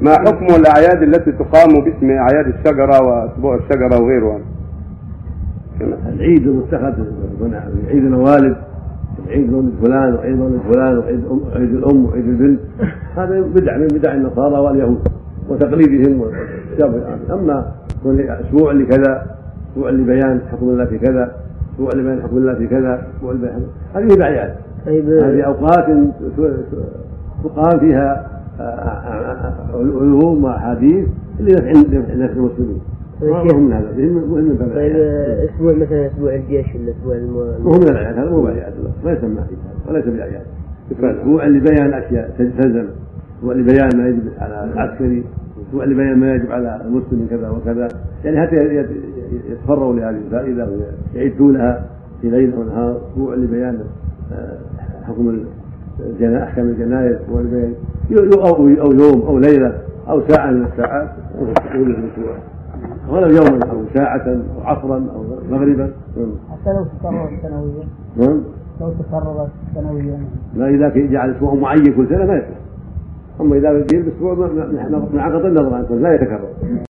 ما حكم الأعياد التي تقام باسم أعياد الشجرة وأسبوع الشجرة وغيرها؟ العيد المتخذ عيد الموالد عيد مولد فلان وعيد مولد فلان وعيد عيد الأم وعيد البنت. هذا بدع من بدع النصارى واليهود وتقليدهم أما أسبوع لكذا أسبوع لبيان حكم الله في كذا أسبوع لبيان حكم الله في كذا أسبوع لبيان هذه بدعيات. طيب. هذه أوقات تقام فيها علوم واحاديث لنفع الناس المسلمين. مهم من هذا مهم طيب أسبوع مثلا أسبوع الجيش ولا أسبوع مو من هذا مو باعياد ما يسمى وليس باعياد أسبوع لبيان أشياء تلزم أسبوع لبيان ما يجب على العسكري أسبوع لبيان ما يجب على المسلم كذا وكذا. يعني حتى يتفرغوا لهذه الفائده ويعدوا في ليل ونهار أسبوع لبيان آه، حكم أحكام الجنايز أو يوم أو ليلة أو ساعة من الساعات. طول الأسبوع ولو يوما أو ساعة أو عصرا أو مغربا. حتى لو تكررت سنويا. نعم. لو تكررت سنويا. لا إذا جعل أسبوع معين كل سنة ما يصح أما إذا يصير باسبوع من عقد النظر لا يتكرر.